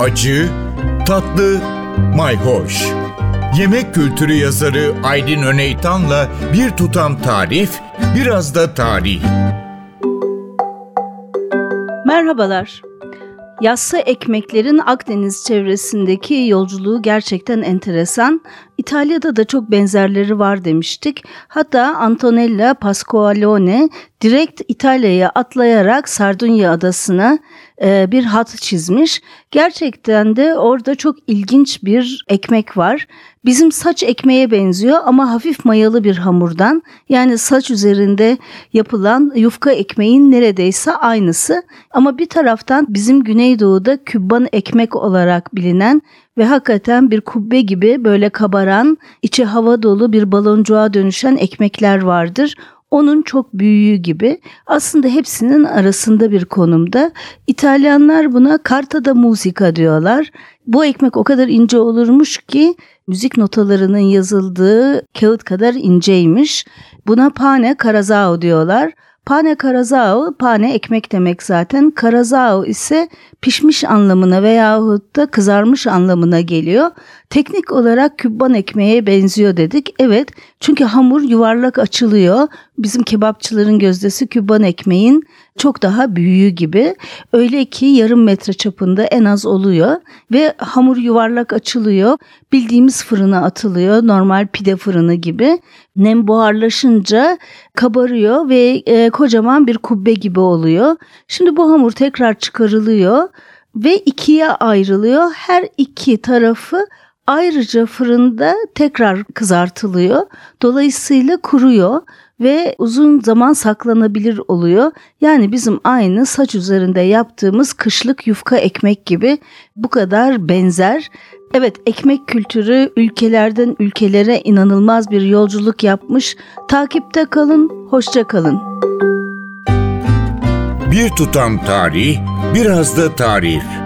acı, tatlı, mayhoş. Yemek kültürü yazarı Aydın Öneytan'la bir tutam tarif, biraz da tarih. Merhabalar. Yassı ekmeklerin Akdeniz çevresindeki yolculuğu gerçekten enteresan. İtalya'da da çok benzerleri var demiştik. Hatta Antonella Pasqualone direkt İtalya'ya atlayarak Sardunya adasına e, bir hat çizmiş. Gerçekten de orada çok ilginç bir ekmek var. Bizim saç ekmeğe benziyor ama hafif mayalı bir hamurdan. Yani saç üzerinde yapılan yufka ekmeğin neredeyse aynısı. Ama bir taraftan bizim Güneydoğu'da kübban ekmek olarak bilinen ve hakikaten bir kubbe gibi böyle kabaran, içi hava dolu bir baloncuğa dönüşen ekmekler vardır. Onun çok büyüğü gibi aslında hepsinin arasında bir konumda. İtalyanlar buna carta da musica diyorlar. Bu ekmek o kadar ince olurmuş ki müzik notalarının yazıldığı kağıt kadar inceymiş. Buna pane carazao diyorlar. Pane karazao, pane ekmek demek zaten. Karazao ise pişmiş anlamına veyahut da kızarmış anlamına geliyor. Teknik olarak kübban ekmeğe benziyor dedik. Evet çünkü hamur yuvarlak açılıyor. Bizim kebapçıların gözdesi kübban ekmeğin çok daha büyüğü gibi. Öyle ki yarım metre çapında en az oluyor ve hamur yuvarlak açılıyor. Bildiğimiz fırına atılıyor normal pide fırını gibi. Nem buharlaşınca kabarıyor ve e, kocaman bir kubbe gibi oluyor. Şimdi bu hamur tekrar çıkarılıyor ve ikiye ayrılıyor. Her iki tarafı ayrıca fırında tekrar kızartılıyor. Dolayısıyla kuruyor ve uzun zaman saklanabilir oluyor. Yani bizim aynı saç üzerinde yaptığımız kışlık yufka ekmek gibi bu kadar benzer. Evet ekmek kültürü ülkelerden ülkelere inanılmaz bir yolculuk yapmış. Takipte kalın, hoşça kalın. Bir tutam tarih, biraz da tarif.